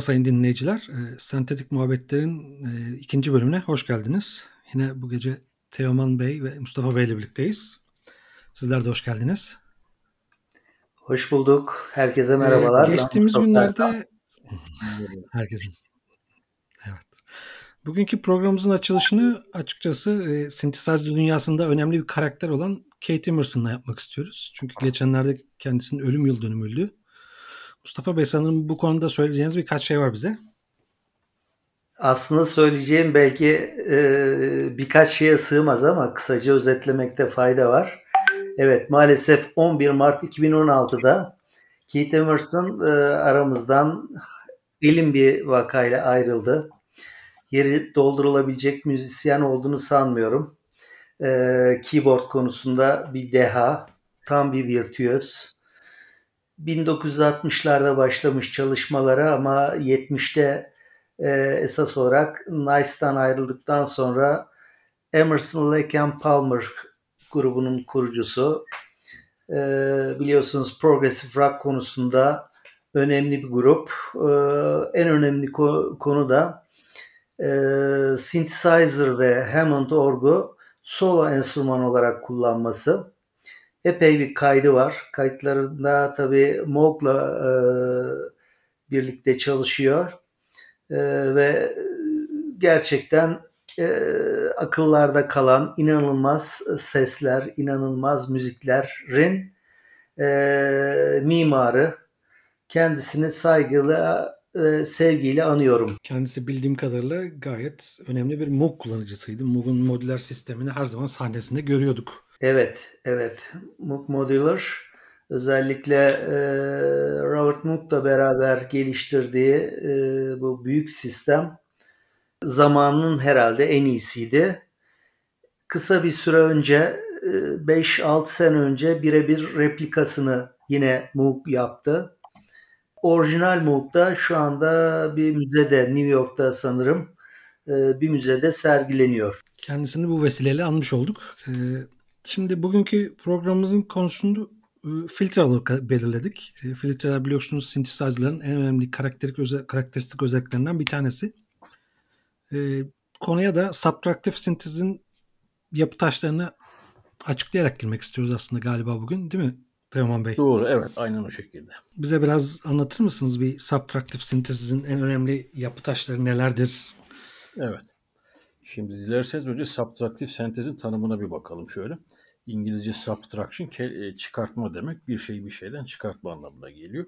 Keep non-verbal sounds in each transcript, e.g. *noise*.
Merhaba sayın dinleyiciler. E, Sentetik Muhabbetler'in e, ikinci bölümüne hoş geldiniz. Yine bu gece Teoman Bey ve Mustafa Bey ile birlikteyiz. Sizler de hoş geldiniz. Hoş bulduk. Herkese merhabalar. Ee, geçtiğimiz günlerde *laughs* herkesin. Evet. Bugünkü programımızın açılışını açıkçası e, synthesizer dünyasında önemli bir karakter olan Kate Emerson'la yapmak istiyoruz. Çünkü geçenlerde kendisinin ölüm yıl dönümüydü. Mustafa Bey sanırım bu konuda söyleyeceğiniz birkaç şey var bize. Aslında söyleyeceğim belki e, birkaç şeye sığmaz ama kısaca özetlemekte fayda var. Evet maalesef 11 Mart 2016'da Keith Emerson e, aramızdan elim bir vakayla ayrıldı. Yeri doldurulabilecek müzisyen olduğunu sanmıyorum. E, keyboard konusunda bir deha, tam bir virtüöz. 1960'larda başlamış çalışmalara ama 70'te e, esas olarak Nice'dan ayrıldıktan sonra Emerson, Lake and Palmer grubunun kurucusu. E, biliyorsunuz progressive rock konusunda önemli bir grup. E, en önemli ko- konu da e, synthesizer ve Hammond orgu solo enstrüman olarak kullanması epey bir kaydı var. Kayıtlarında tabii Moog'la e, birlikte çalışıyor e, ve gerçekten e, akıllarda kalan inanılmaz sesler, inanılmaz müziklerin e, mimarı. Kendisini saygıyla ve sevgiyle anıyorum. Kendisi bildiğim kadarıyla gayet önemli bir Moog kullanıcısıydı. Moog'un modüler sistemini her zaman sahnesinde görüyorduk. Evet, evet. Moog Modular özellikle e, Robert Moog'la beraber geliştirdiği e, bu büyük sistem zamanının herhalde en iyisiydi. Kısa bir süre önce, 5-6 sene önce birebir replikasını yine Moog yaptı. Orijinal Moog da şu anda bir müzede, New York'ta sanırım bir müzede sergileniyor. Kendisini bu vesileyle anmış olduk. Şimdi bugünkü programımızın konusunu filtre olarak belirledik. Filtreler biliyorsunuz synthesizer'ların en önemli karakteristik, özel, karakteristik özelliklerinden bir tanesi. Konuya da subtractive synthesiz'in yapı taşlarını açıklayarak girmek istiyoruz aslında galiba bugün değil mi Teoman Bey? Doğru evet aynen o şekilde. Bize biraz anlatır mısınız bir subtractive synthesiz'in en önemli yapı taşları nelerdir? Evet. Şimdi dilerseniz önce subtractive sentezin tanımına bir bakalım şöyle. İngilizce subtraction çıkartma demek. Bir şeyi bir şeyden çıkartma anlamına geliyor.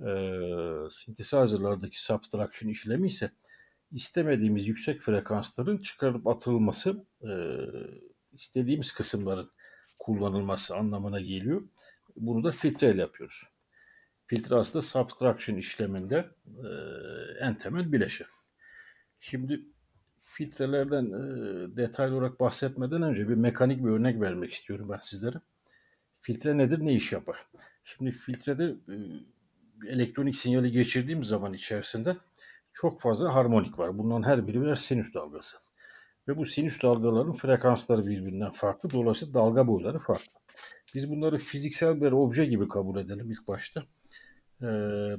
Ee, synthesizer'lardaki subtraction işlemi ise istemediğimiz yüksek frekansların çıkarıp atılması, e, istediğimiz kısımların kullanılması anlamına geliyor. Bunu da filtreyle yapıyoruz. Filtre aslında subtraction işleminde e, en temel bileşen. Şimdi filtrelerden detaylı olarak bahsetmeden önce bir mekanik bir örnek vermek istiyorum ben sizlere. Filtre nedir, ne iş yapar? Şimdi filtrede elektronik sinyali geçirdiğim zaman içerisinde çok fazla harmonik var. Bunların her biri birer sinüs dalgası. Ve bu sinüs dalgaların frekansları birbirinden farklı. Dolayısıyla dalga boyları farklı. Biz bunları fiziksel bir obje gibi kabul edelim ilk başta. Ee,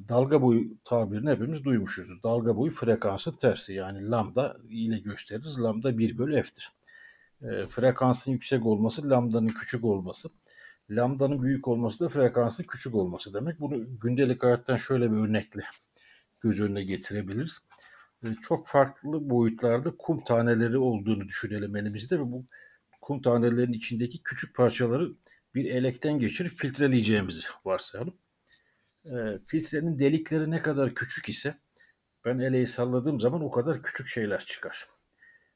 dalga boyu tabirini hepimiz duymuşuzdur. Dalga boyu frekansın tersi yani lambda ile gösteririz. Lambda 1 bölü f'tir. Ee, frekansın yüksek olması lambdanın küçük olması. Lambdanın büyük olması da frekansın küçük olması demek. Bunu gündelik hayattan şöyle bir örnekle göz önüne getirebiliriz. Ee, çok farklı boyutlarda kum taneleri olduğunu düşünelim elimizde ve bu kum tanelerinin içindeki küçük parçaları bir elekten geçirip filtreleyeceğimizi varsayalım. E, filtrenin delikleri ne kadar küçük ise ben eleği salladığım zaman o kadar küçük şeyler çıkar.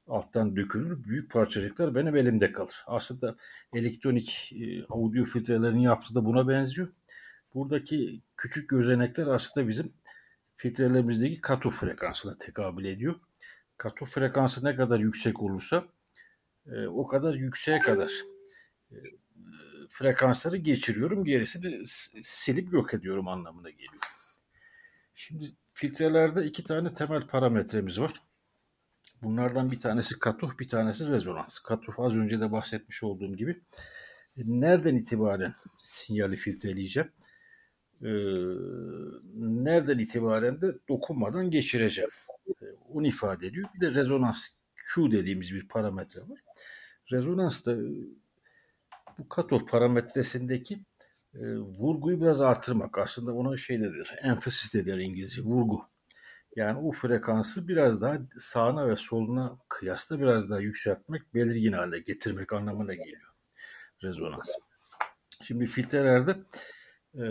Alttan dökülür, büyük parçacıklar benim elimde kalır. Aslında elektronik e, audio filtrelerin yaptığı da buna benziyor. Buradaki küçük gözenekler aslında bizim filtrelerimizdeki kato frekansına tekabül ediyor. Kato frekansı ne kadar yüksek olursa e, o kadar yükseğe kadar e, frekansları geçiriyorum. Gerisini silip yok ediyorum anlamına geliyor. Şimdi filtrelerde iki tane temel parametremiz var. Bunlardan bir tanesi katuh, bir tanesi rezonans. Katuh az önce de bahsetmiş olduğum gibi. E, nereden itibaren sinyali filtreleyeceğim? e, nereden itibaren de dokunmadan geçireceğim. E, onu ifade ediyor. Bir de rezonans Q dediğimiz bir parametre var. Rezonans da bu katof parametresindeki e, vurguyu biraz artırmak. Aslında ona şey denir, emphasis denir İngilizce, vurgu. Yani o frekansı biraz daha sağına ve soluna kıyasla biraz daha yükseltmek, belirgin hale getirmek anlamına geliyor rezonans. Şimdi filtrelerde e,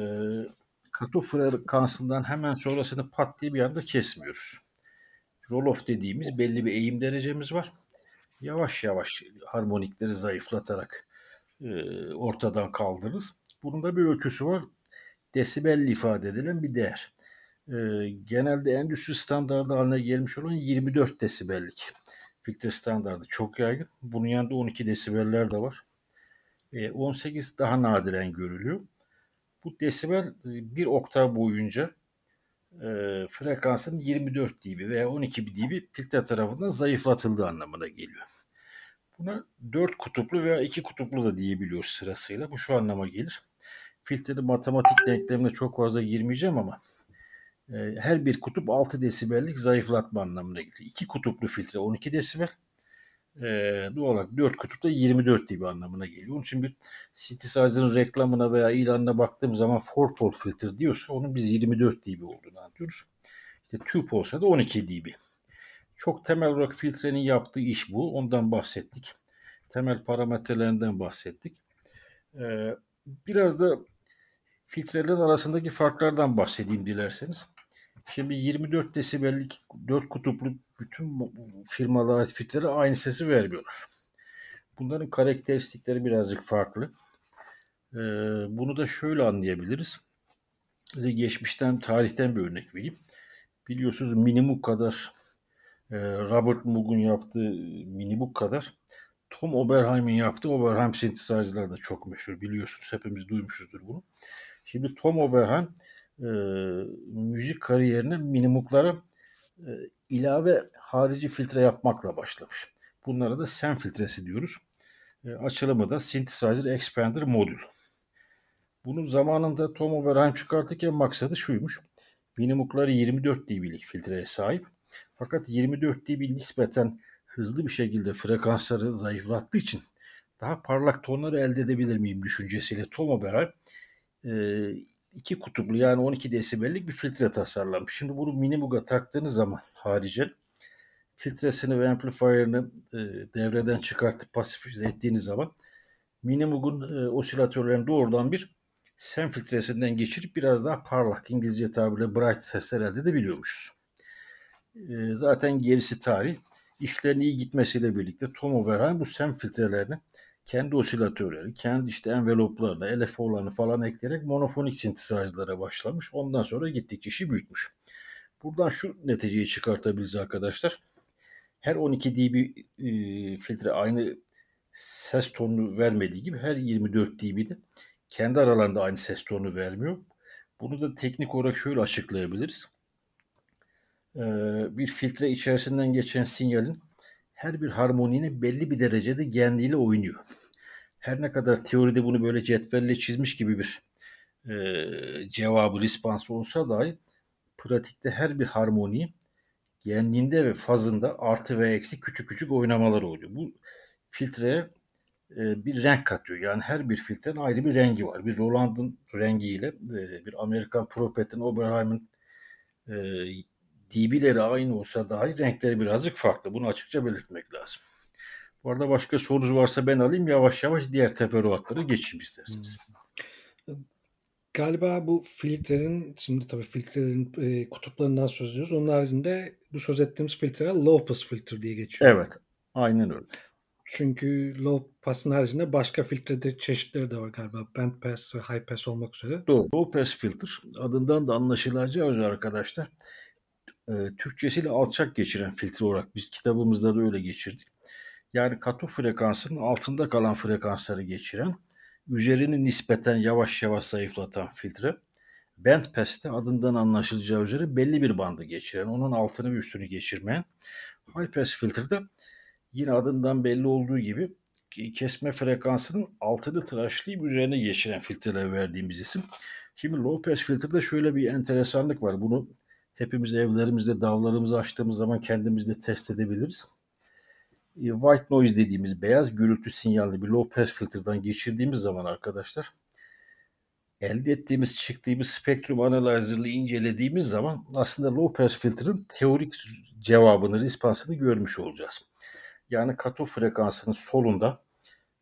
katof frekansından hemen sonrasını pat diye bir anda kesmiyoruz. Roll-off dediğimiz belli bir eğim derecemiz var. Yavaş yavaş harmonikleri zayıflatarak ortadan kaldırırız. Bunun da bir ölçüsü var. Desibel ifade edilen bir değer. Genelde endüstri standardı haline gelmiş olan 24 desibellik filtre standardı çok yaygın. Bunun yanında 12 desibeller de var. E, 18 daha nadiren görülüyor. Bu desibel bir oktav boyunca e, frekansın 24 dB veya 12 dB filtre tarafından zayıflatıldığı anlamına geliyor. Buna 4 kutuplu veya 2 kutuplu da diyebiliyoruz sırasıyla. Bu şu anlama gelir. Filtrenin matematik denklemine çok fazla girmeyeceğim ama e, her bir kutup 6 desibellik zayıflatma anlamına gelir. 2 kutuplu filtre 12 desibel. E, doğal olarak 4 kutupta 24 dB anlamına geliyor. Onun için bir synthesizer'ın reklamına veya ilanına baktığım zaman 4 pole filtre diyorsa onun biz 24 dB olduğunu anlıyoruz. İşte 2 olsa da 12 dB. Çok temel olarak filtrenin yaptığı iş bu. Ondan bahsettik. Temel parametrelerinden bahsettik. Ee, biraz da filtrelerin arasındaki farklardan bahsedeyim dilerseniz. Şimdi 24 desibellik 4 kutuplu bütün firmalara ait filtrelere aynı sesi vermiyorlar. Bunların karakteristikleri birazcık farklı. Ee, bunu da şöyle anlayabiliriz. Size geçmişten, tarihten bir örnek vereyim. Biliyorsunuz minimum kadar Robert Moog'un yaptığı minibook kadar Tom Oberheim'in yaptığı Oberheim synthesizer'lar da çok meşhur biliyorsunuz. Hepimiz duymuşuzdur bunu. Şimdi Tom Oberheim e, müzik kariyerine minimuklara e, ilave harici filtre yapmakla başlamış. Bunlara da SEM filtresi diyoruz. E, açılımı da Synthesizer Expander Modül. Bunu zamanında Tom Oberheim çıkartırken maksadı şuymuş. Minimukları 24 dB'lik filtreye sahip. Fakat 24 dB nispeten hızlı bir şekilde frekansları zayıflattığı için daha parlak tonları elde edebilir miyim düşüncesiyle Tom Oberheim e, iki kutuplu yani 12 desibellik bir filtre tasarlamış. Şimdi bunu Minimug'a taktığınız zaman harici filtresini ve amplifier'ını e, devreden çıkartıp pasifize ettiğiniz zaman Minimug'un e, osilatörlerini doğrudan bir sen filtresinden geçirip biraz daha parlak İngilizce tabirle bright sesler elde edebiliyormuşuz. Zaten gerisi tarih. İşlerin iyi gitmesiyle birlikte Tom Oberheim bu SEM filtrelerini kendi osilatörleri, kendi işte enveloplarını, LFO'larını falan ekleyerek monofonik sintezajlara başlamış. Ondan sonra gittikçe işi büyütmüş. Buradan şu neticeyi çıkartabiliriz arkadaşlar. Her 12 dB e, filtre aynı ses tonunu vermediği gibi her 24 dB'de kendi aralarında aynı ses tonunu vermiyor. Bunu da teknik olarak şöyle açıklayabiliriz. Ee, bir filtre içerisinden geçen sinyalin her bir harmoninin belli bir derecede genliğiyle oynuyor. Her ne kadar teoride bunu böyle cetvelle çizmiş gibi bir e, cevabı, responsu olsa dahi pratikte her bir harmoni genliğinde ve fazında artı ve eksi küçük küçük oynamalar oluyor. Bu filtreye e, bir renk katıyor. Yani her bir filtrenin ayrı bir rengi var. Bir Roland'ın rengiyle e, bir Amerikan Propet'in Oberheim'in e, dB'leri aynı olsa dahi renkleri birazcık farklı. Bunu açıkça belirtmek lazım. Bu arada başka sorunuz varsa ben alayım. Yavaş yavaş diğer teferruatlara geçeyim isterseniz. Hmm. Galiba bu filtrenin, şimdi tabii filtrelerin e, kutuplarından söz ediyoruz. Onun haricinde bu söz ettiğimiz filtreler low pass filter diye geçiyor. Evet, aynen öyle. Çünkü low pass'ın haricinde başka filtre çeşitleri de var galiba. Band pass ve high pass olmak üzere. Doğru. Low pass filter adından da anlaşılacağı üzere arkadaşlar e, Türkçesiyle alçak geçiren filtre olarak biz kitabımızda da öyle geçirdik. Yani kato frekansının altında kalan frekansları geçiren, üzerini nispeten yavaş yavaş zayıflatan filtre. Band pass'te adından anlaşılacağı üzere belli bir bandı geçiren, onun altını ve üstünü geçirmeyen. High pass filtrede yine adından belli olduğu gibi kesme frekansının altını tıraşlayıp üzerine geçiren filtrelere verdiğimiz isim. Şimdi low pass filtrede şöyle bir enteresanlık var. Bunu hepimiz evlerimizde davlarımızı açtığımız zaman kendimizde test edebiliriz. E, white noise dediğimiz beyaz gürültü sinyalli bir low pass filtreden geçirdiğimiz zaman arkadaşlar elde ettiğimiz çıktığımız spektrum analyzer'lı incelediğimiz zaman aslında low pass filtre'ın teorik cevabını, respansını görmüş olacağız. Yani kato frekansının solunda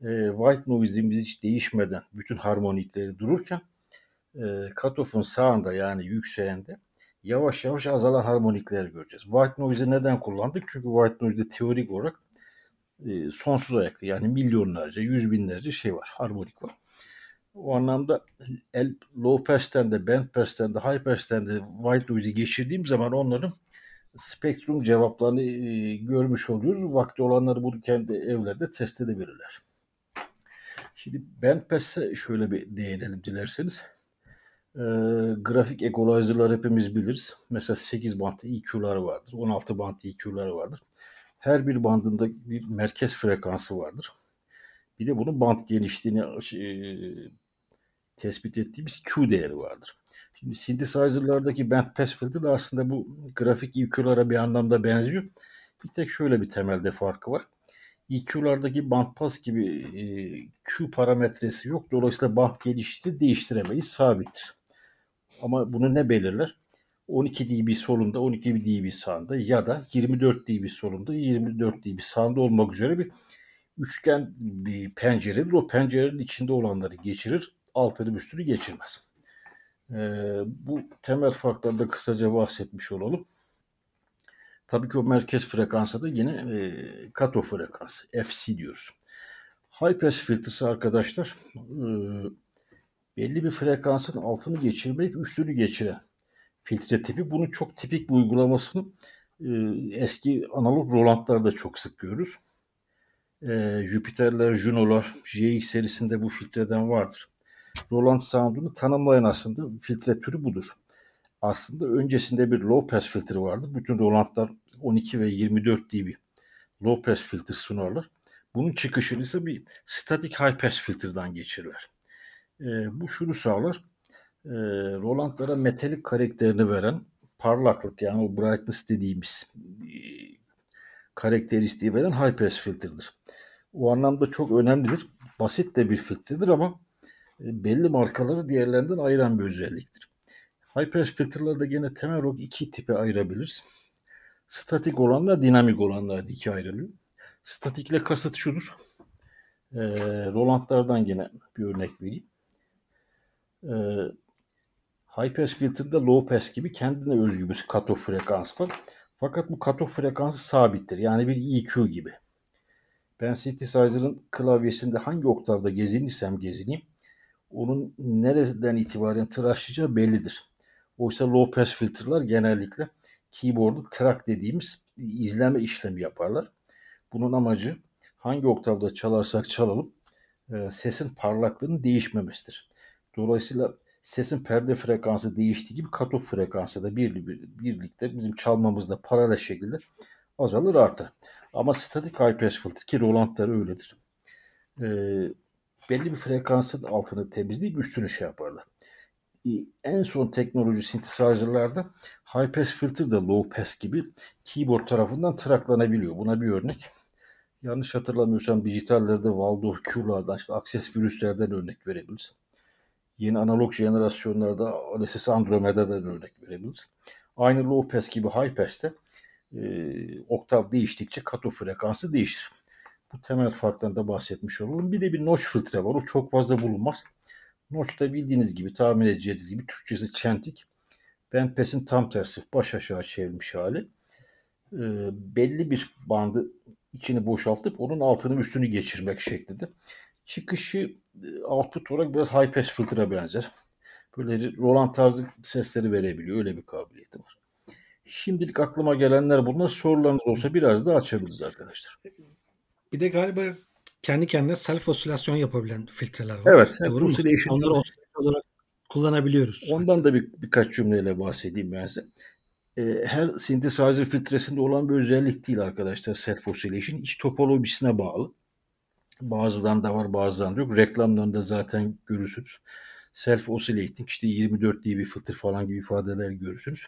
e, white noise'imiz hiç değişmeden bütün harmonikleri dururken e, katofun sağında yani yükseğende yavaş yavaş azalan harmonikler göreceğiz. White noise'i neden kullandık? Çünkü white noise'de teorik olarak e, sonsuza yakın yani milyonlarca, yüz binlerce şey var, harmonik var. O anlamda el, low pass'ten de, band pass'ten de, high pass'ten de white noise'i geçirdiğim zaman onların spektrum cevaplarını e, görmüş oluyoruz. Vakti olanları bunu kendi evlerde test edebilirler. Şimdi bandpass'e şöyle bir değinelim dilerseniz. E, grafik equalizer'lar hepimiz biliriz. Mesela 8 band EQ'lar vardır, 16 band EQ'lar vardır. Her bir bandında bir merkez frekansı vardır. Bir de bunun band genişliğini e, tespit ettiğimiz Q değeri vardır. Şimdi synthesizer'lardaki bandpass filter aslında bu grafik EQ'lara bir anlamda benziyor. Bir tek şöyle bir temelde farkı var. EQ'lardaki bandpass gibi e, Q parametresi yok. Dolayısıyla band genişliğini değiştiremeyiz. Sabittir. Ama bunu ne belirler? 12 dB solunda, 12 dB sağında ya da 24 dB solunda, 24 dB sağında olmak üzere bir üçgen bir penceredir. O pencerenin içinde olanları geçirir. Altını üstünü geçirmez. Ee, bu temel farklarda kısaca bahsetmiş olalım. Tabii ki o merkez frekansa da yine e, kato frekansı, FC diyoruz. High pass filtresi arkadaşlar e, belli bir frekansın altını geçirmek, üstünü geçiren filtre tipi. Bunun çok tipik bir uygulamasını e, eski analog Roland'larda çok sık görürüz. E, Jüpiter'ler, Juno'lar, JX serisinde bu filtreden vardır. Roland sound'unu tanımlayan aslında filtre türü budur. Aslında öncesinde bir low pass filtre vardı. Bütün Roland'lar 12 ve 24 dB low pass filtre sunarlar. Bunun çıkışını ise bir static high pass filtreden geçirirler. E, bu şunu sağlar. E, Roland'lara metalik karakterini veren parlaklık yani o brightness dediğimiz e, karakteristiği veren high pass filtredir. O anlamda çok önemlidir. Basit de bir filtredir ama e, belli markaları diğerlerinden ayıran bir özelliktir. High pass filtre'ları gene temel olarak iki tipe ayırabiliriz. Statik olanlar, dinamik olanlar iki ayrılıyor. Statikle kasıt şudur. E, Roland'lardan gene bir örnek vereyim. E, high pass filtrede low pass gibi kendine özgü bir kato frekans var. Fakat bu kato frekansı sabittir. Yani bir EQ gibi. Ben synthesizer'ın klavyesinde hangi oktavda gezinirsem gezineyim onun nereden itibaren tıraşlayacağı bellidir. Oysa low pass filtre'lar genellikle keyboard'u track dediğimiz izleme işlemi yaparlar. Bunun amacı hangi oktavda çalarsak çalalım e, sesin parlaklığının değişmemesidir. Dolayısıyla sesin perde frekansı değiştiği gibi katof frekansı da bir, birlikte bizim çalmamızda paralel şekilde azalır artar. Ama statik high pass filtre ki Roland'lar öyledir. E, belli bir frekansın altını temizleyip üstünü şey yaparlar. En son teknoloji synthesizer'larda high pass filter de low pass gibi keyboard tarafından traklanabiliyor. Buna bir örnek. Yanlış hatırlamıyorsam dijitallerde Waldorf Q'lardan işte Access virüslerden örnek verebiliriz. Yeni analog jenerasyonlarda LSS Andromeda'dan örnek verebiliriz. Aynı low pass gibi high pass'te e, oktav değiştikçe kato frekansı değişir. Bu temel farktan da bahsetmiş olalım. Bir de bir notch filtre var. O çok fazla bulunmaz. Notch da bildiğiniz gibi tahmin edeceğiniz gibi Türkçesi çentik. Bandpass'in tam tersi. Baş aşağı çevrilmiş hali. E, belli bir bandı içini boşaltıp onun altını üstünü geçirmek şeklinde. Çıkışı e, output olarak biraz high pass filtre benzer. Böyle Roland tarzı sesleri verebiliyor. Öyle bir kabiliyeti var. Şimdilik aklıma gelenler bunlar. Sorularınız olsa biraz daha açabiliriz arkadaşlar. Bir de galiba kendi kendine self osilasyon yapabilen filtreler var. Evet. Doğru mu? Onları osilasyon olarak kullanabiliyoruz. Ondan da bir, birkaç cümleyle bahsedeyim ben size. Ee, her synthesizer filtresinde olan bir özellik değil arkadaşlar self oscillation. İç topolojisine bağlı. Bazılarında var bazılarında yok. Reklamlarında zaten görürsünüz. self oscillating işte 24 dB filtre falan gibi ifadeler görürsünüz.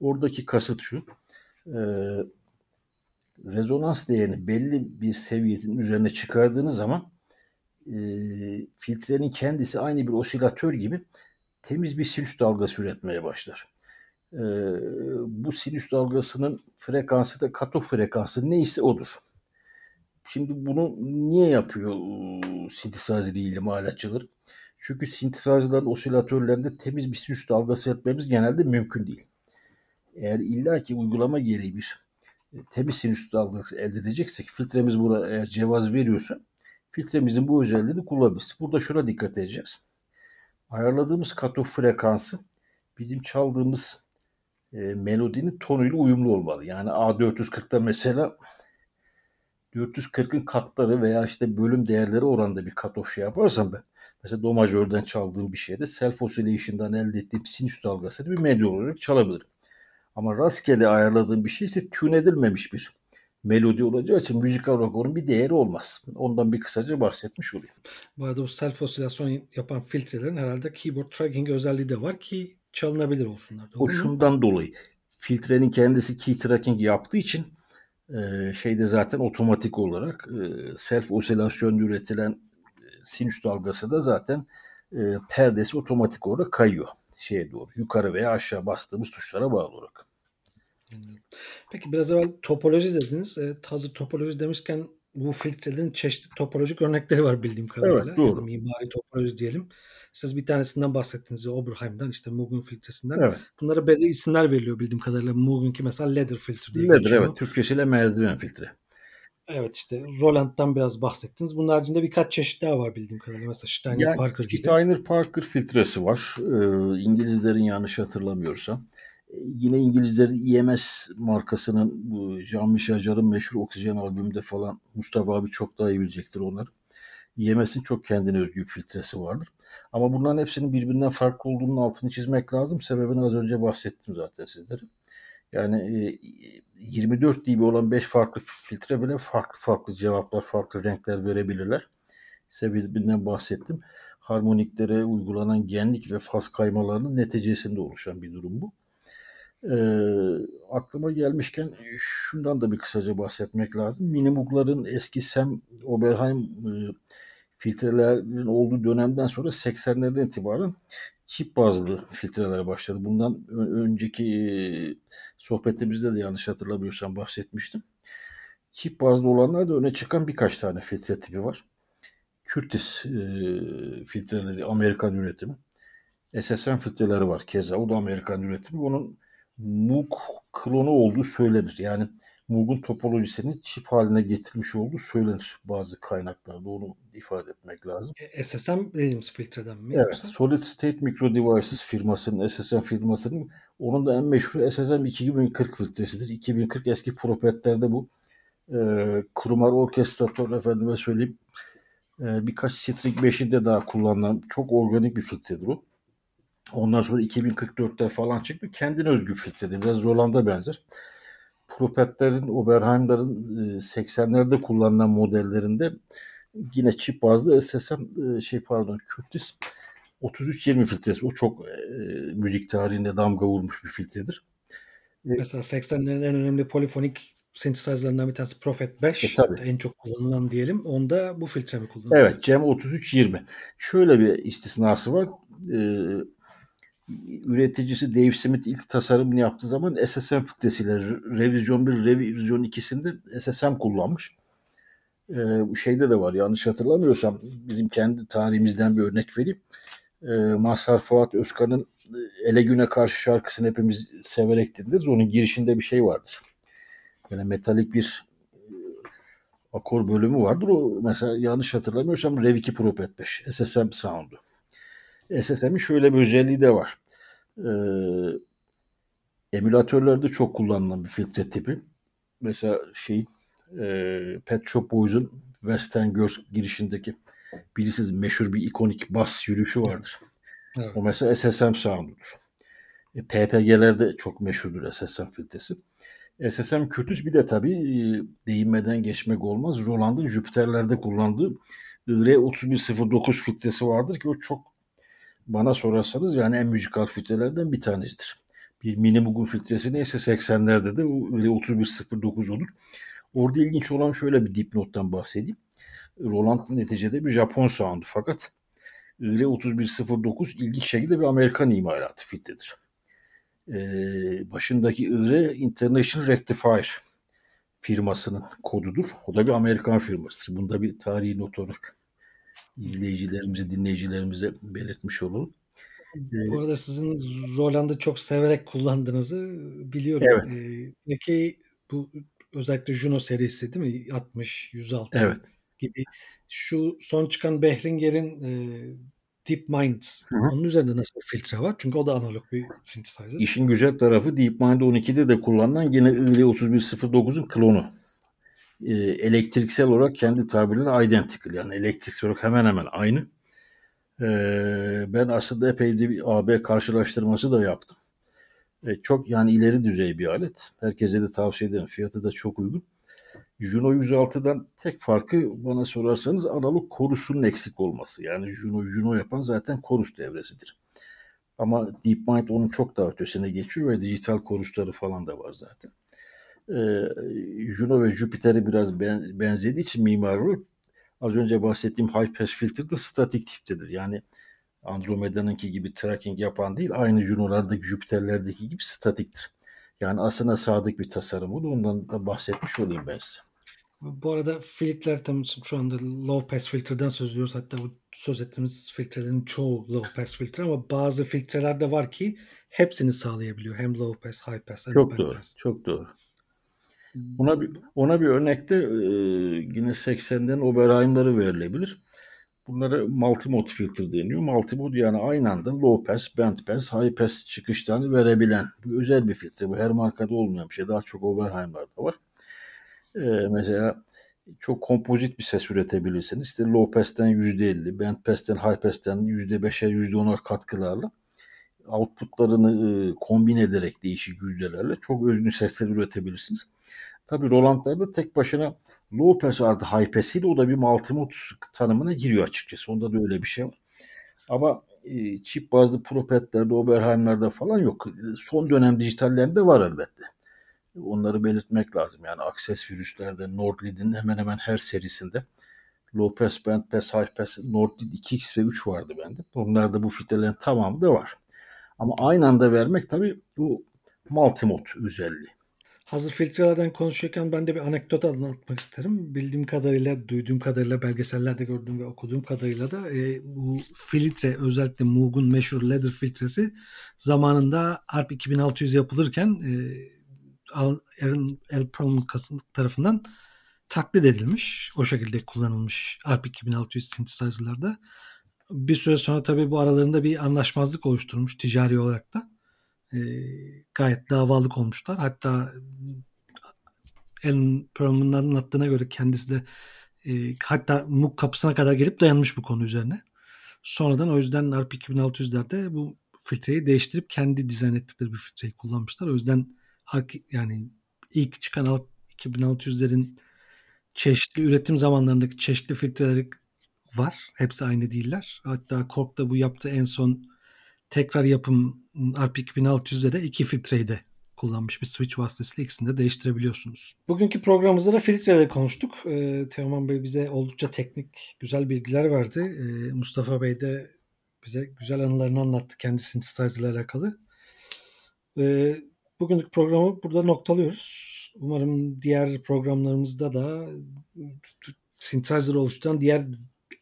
Oradaki kasıt şu. E, rezonans değerini belli bir seviyenin üzerine çıkardığınız zaman e, filtrenin kendisi aynı bir osilatör gibi temiz bir sinüs dalgası üretmeye başlar. E, bu sinüs dalgasının frekansı da katok frekansı neyse odur. Şimdi bunu niye yapıyor sintezler ile imalatçılar? Çünkü sintezlerlerin osilatörlerinde temiz bir sinüs dalgası etmemiz genelde mümkün değil. Eğer illaki uygulama gereği bir temiz sinüs dalgası elde edeceksek filtremiz buna eğer cevaz veriyorsa filtremizin bu özelliğini kullanabiliriz. Burada şuna dikkat edeceğiz. Ayarladığımız katok frekansı bizim çaldığımız e, melodinin tonuyla uyumlu olmalı. Yani A440'da mesela 440'ın katları veya işte bölüm değerleri oranında bir katof şey yaparsam ben mesela do majörden çaldığım bir şeyde self oscillation'dan elde ettiğim sinüs dalgasını bir medya olarak çalabilirim. Ama rastgele ayarladığım bir şey ise tune edilmemiş bir melodi olacağı için müzikal olarak onun bir değeri olmaz. Ondan bir kısaca bahsetmiş olayım. Bu arada bu self osilasyon yapan filtrelerin herhalde keyboard tracking özelliği de var ki çalınabilir olsunlar. O şundan dolayı. Filtrenin kendisi key tracking yaptığı için e, şeyde zaten otomatik olarak e, self osilasyon üretilen e, sinüs dalgası da zaten e, perdesi otomatik olarak kayıyor şeye doğru. Yukarı veya aşağı bastığımız tuşlara bağlı olarak. Peki biraz evvel topoloji dediniz. E, hazır topoloji demişken bu filtrelerin çeşitli topolojik örnekleri var bildiğim kadarıyla. Evet, doğru. Yani mimari topoloji diyelim. Siz bir tanesinden bahsettiniz. Oberheim'den işte Mugen filtresinden. Evet. Bunlara belli isimler veriliyor bildiğim kadarıyla. Mugen'ki mesela leather filtre diye leather, geçiyor. evet. Türkçesiyle merdiven filtre. Evet işte Roland'dan biraz bahsettiniz. Bunun haricinde birkaç çeşit daha var bildiğim kadarıyla. Mesela Steiner yani, Parker gibi. Steiner Parker filtresi var. Ee, İngilizlerin yanlış hatırlamıyorsam. Ee, yine İngilizlerin EMS markasının bu Jean-Michel Jarre'ın meşhur Oksijen albümünde falan Mustafa abi çok daha iyi bilecektir onları. EMS'in çok kendine özgü bir filtresi vardır. Ama bunların hepsinin birbirinden farklı olduğunun altını çizmek lazım. Sebebini az önce bahsettim zaten sizlere. Yani 24 dB olan 5 farklı filtre bile farklı farklı cevaplar, farklı renkler verebilirler. Sebebinden bahsettim. Harmoniklere uygulanan genlik ve faz kaymalarının neticesinde oluşan bir durum bu. E, aklıma gelmişken şundan da bir kısaca bahsetmek lazım. Minimugların eski Sam Oberheim e, filtrelerin olduğu dönemden sonra 80'lerden itibaren çip bazlı filtrelere başladı. Bundan önceki e, sohbetimizde de yanlış hatırlamıyorsam bahsetmiştim. Çip bazlı olanlar da öne çıkan birkaç tane filtre tipi var. Curtis e, filtreleri Amerikan üretimi. SSM filtreleri var keza. O da Amerikan üretimi. Onun Moog klonu olduğu söylenir. Yani Moog'un topolojisini çip haline getirmiş olduğu söylenir bazı kaynaklarda. Onu ifade etmek lazım. E, SSM dediğimiz filtreden mi? Evet. Yoksa? Solid State Micro Devices firmasının, SSM firmasının onun da en meşhur SSM 2040 filtresidir. 2040 eski propetlerde bu e, Krumar orkestratör efendime söyleyeyim e, birkaç String 5'i de daha kullanılan çok organik bir filtredir o. Ondan sonra 2044'te falan çıktı. Kendine özgü bir filtredir. Biraz Roland'a benzer. Propetlerin, Oberheim'lerin 80'lerde kullanılan modellerinde yine çip bazlı SSM e, şey pardon Curtis 3320 filtresi. O çok e, müzik tarihinde damga vurmuş bir filtredir. E, Mesela 80'lerin en önemli polifonik synthesizer'larından bir tanesi Prophet 5. E, tabii. En çok kullanılan diyelim. Onda bu filtre mi kullanılıyor? Evet. CEM 3320. Şöyle bir istisnası var. Ee, üreticisi Dave Smith ilk tasarımını yaptığı zaman SSM filtresiyle revizyon 1, revizyon 2'sinde SSM kullanmış. Ee, şeyde de var yanlış hatırlamıyorsam bizim kendi tarihimizden bir örnek vereyim. Ee, Mazhar Fuat Özkan'ın e, Ele Güne Karşı şarkısını hepimiz severek dinleriz. Onun girişinde bir şey vardır. Yani metalik bir e, akor bölümü vardır. O mesela yanlış hatırlamıyorsam Rev 2 Pro Pet 5 SSM sound'u. SSM'in şöyle bir özelliği de var. Ee, emülatörlerde çok kullanılan bir filtre tipi. Mesela şey e, Pet Shop Boys'un Western Girls girişindeki bilirsiniz meşhur bir ikonik bas yürüyüşü vardır. Evet. O mesela SSM sound'udur. E, PPG'lerde çok meşhurdur SSM filtresi. SSM kötüs bir de tabii e, değinmeden geçmek olmaz. Roland'ın Jüpiter'lerde kullandığı R3109 filtresi vardır ki o çok bana sorarsanız yani en müzikal filtrelerden bir tanesidir. Bir minimum filtresi neyse 80'lerde de öyle 3109 olur. Orada ilginç olan şöyle bir dipnottan bahsedeyim. Roland neticede bir Japon sound'u fakat IR 3109 ilginç şekilde bir Amerikan imalatı filtredir. Ee, başındaki IR International Rectifier firmasının kodudur. O da bir Amerikan firmasıdır. Bunda bir tarihi not olarak izleyicilerimize, dinleyicilerimize belirtmiş olalım. Bu arada sizin Roland'ı çok severek kullandığınızı biliyorum. Evet. Ee, peki bu özellikle Juno serisi değil mi? 60, 106 Evet. gibi. Şu son çıkan Behringer'in e, DeepMind Hı hı. onun üzerinde nasıl bir filtre var? Çünkü o da analog bir synthesizer. İşin güzel tarafı DeepMind 12'de de kullanılan yine IL3109'un klonu. Ee, elektriksel olarak kendi tabirleri identical yani elektriksel olarak hemen hemen aynı. Ee, ben aslında epey de bir AB karşılaştırması da yaptım. Ee, çok yani ileri düzey bir alet. Herkese de tavsiye ederim. Fiyatı da çok uygun. Juno 106'dan tek farkı bana sorarsanız analog korusunun eksik olması. Yani Juno Juno yapan zaten korus devresidir. Ama DeepMind onun çok daha ötesine geçiyor ve dijital korusları falan da var zaten. Ee, Juno ve Jupiter'e biraz ben, benzediği için mimari az önce bahsettiğim high pass filter de statik tiptedir. Yani Andromeda'nınki gibi tracking yapan değil, aynı Juno'lardaki, Jüpiter'lerdeki gibi statiktir. Yani aslında sadık bir tasarım oldu. Ondan da bahsetmiş olayım ben size. Bu arada filtreler tam şu anda low pass filtreden söz ediyoruz. Hatta bu söz ettiğimiz filtrelerin çoğu low pass filtre ama bazı filtreler de var ki hepsini sağlayabiliyor. Hem low pass, high pass, hem Çok doğru, pass. çok doğru. Ona bir, ona bir örnekte e, yine 80'den Oberheim'ları verilebilir. Bunlara multimode filter deniyor. Multimode yani aynı anda low pass, band pass, high pass çıkışlarını verebilen bir özel bir filtre. Bu her markada olmayan bir şey. Daha çok Oberheim'larda var. Ee, mesela çok kompozit bir ses üretebilirsiniz. İşte low pass'ten %50, band pass'ten high pass'ten %5'er %10'ar katkılarla outputlarını e, kombin ederek değişik yüzdelerle çok özgün sesler üretebilirsiniz. Tabii Roland'larda tek başına pass artı ile o da bir multimode tanımına giriyor açıkçası. Onda da öyle bir şey var. Ama e, çip bazlı propetlerde, Oberheim'lerde falan yok. Son dönem dijitallerinde var elbette. Onları belirtmek lazım. Yani Access virüslerde Nordlead'in hemen hemen her serisinde low pass, band pass, high pass, Nordlead 2x ve 3 vardı bende. Onlarda bu filtrelerin tamamı da var. Ama aynı anda vermek tabii bu multimode özelliği. Hazır filtrelerden konuşurken ben de bir anekdot anlatmak isterim. Bildiğim kadarıyla, duyduğum kadarıyla, belgesellerde gördüğüm ve okuduğum kadarıyla da e, bu filtre özellikle Moog'un meşhur Ladder filtresi zamanında ARP 2600 yapılırken e, Aaron L. Perlman tarafından taklit edilmiş. O şekilde kullanılmış ARP 2600 synthesizer'larda. Bir süre sonra tabii bu aralarında bir anlaşmazlık oluşturmuş ticari olarak da. E, gayet davalık olmuşlar. Hatta Alan Perlman'ın anlattığına göre kendisi de e, hatta MOOC kapısına kadar gelip dayanmış bu konu üzerine. Sonradan o yüzden ARP 2600'lerde bu filtreyi değiştirip kendi dizayn ettikleri bir filtreyi kullanmışlar. O yüzden yani ilk çıkan 2600'lerin çeşitli üretim zamanlarındaki çeşitli filtreleri var. Hepsi aynı değiller. Hatta Korg da bu yaptığı en son tekrar yapım ARP 2600'de de iki filtreyi de kullanmış bir switch vasıtasıyla ikisini de değiştirebiliyorsunuz. Bugünkü programımızda da filtreleri konuştuk. Ee, Teoman Bey bize oldukça teknik, güzel bilgiler verdi. Ee, Mustafa Bey de bize güzel anılarını anlattı kendi synthesizer ile alakalı. Ee, bugünkü programı burada noktalıyoruz. Umarım diğer programlarımızda da synthesizer oluşturan diğer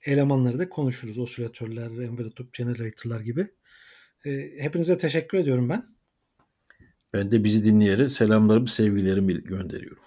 elemanları da konuşuruz. Osilatörler, envelope generator'lar gibi. Hepinize teşekkür ediyorum ben. Ben de bizi dinleyerek selamlarımı, sevgilerimi gönderiyorum.